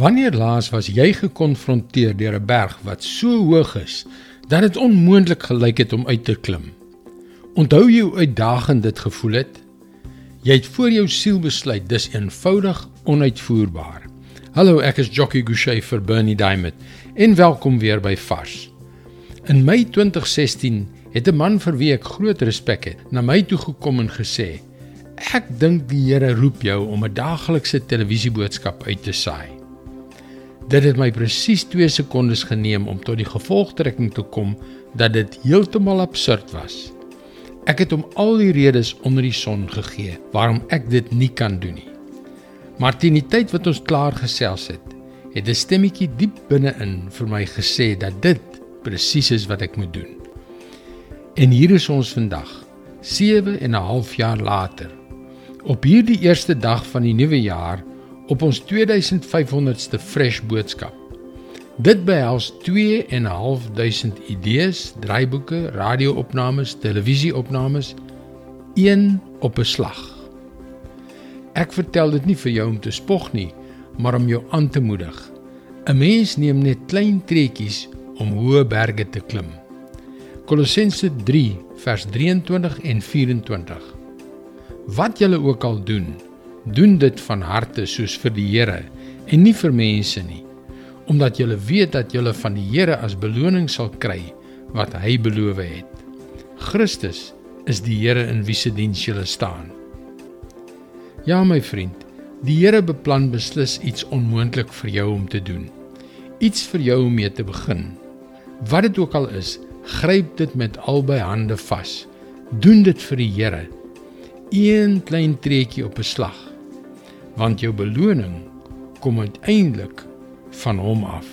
Wanneer laas was jy gekonfronteer deur 'n berg wat so hoog is dat dit onmoontlik gelyk het om uit te klim? Onthou jy hoe uitdagend dit gevoel het? Jy het voor jou siel besluit dis eenvoudig onuitvoerbaar. Hallo, ek is Jockey Gouchee vir Bernie Diamond en welkom weer by Vars. In Mei 2016 het 'n man vir wie ek groot respek het, na my toe gekom en gesê: "Ek dink die Here roep jou om 'n daaglikse televisieboodskap uit te saai." Dit het my presies 2 sekondes geneem om tot die gevolgtrekking te kom dat dit heeltemal absurd was. Ek het hom al die redes onder die son gegee waarom ek dit nie kan doen nie. Maar teen die tyd wat ons klaar gesels het, het 'n stemmetjie diep binne-in vir my gesê dat dit presies is wat ek moet doen. En hier is ons vandag, 7 en 'n half jaar later. Op hierdie eerste dag van die nuwe jaar op ons 2500ste fresh boodskap. Dit behels 2 en 'n half duisend idees, draaiboeke, radio-opnames, televisie-opnames, een op 'n slag. Ek vertel dit nie vir jou om te spog nie, maar om jou aan te moedig. 'n Mens neem net klein treetjies om hoë berge te klim. Kolossense 3 vers 23 en 24. Wat julle ook al doen, doen dit van harte soos vir die Here en nie vir mense nie omdat julle weet dat julle van die Here as beloning sal kry wat hy beloof het. Christus is die Here in wie se diens julle staan. Ja my vriend, die Here beplan beslis iets onmoontlik vir jou om te doen. Iets vir jou om mee te begin. Wat dit ook al is, gryp dit met albei hande vas. Doen dit vir die Here. Een klein treetjie op 'n slag. Want jou beloning kom uiteindelik van hom af.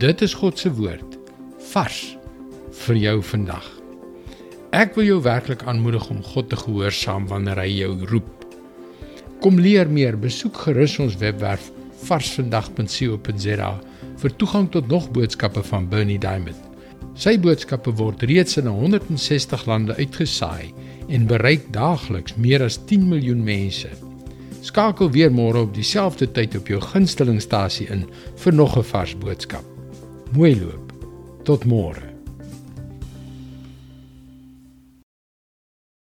Dit is God se woord vars vir jou vandag. Ek wil jou werklik aanmoedig om God te gehoorsaam wanneer hy jou roep. Kom leer meer, besoek gerus ons webwerf varsvandag.co.za vir toegang tot nog boodskappe van Bernie Diamond. Sy boodskappe word reeds in 160 lande uitgesaai en bereik daagliks meer as 10 miljoen mense. Skakel weer môre op dieselfde tyd op jou gunstelingstasie in vir nog 'n vars boodskap. Mooi loop. Tot môre.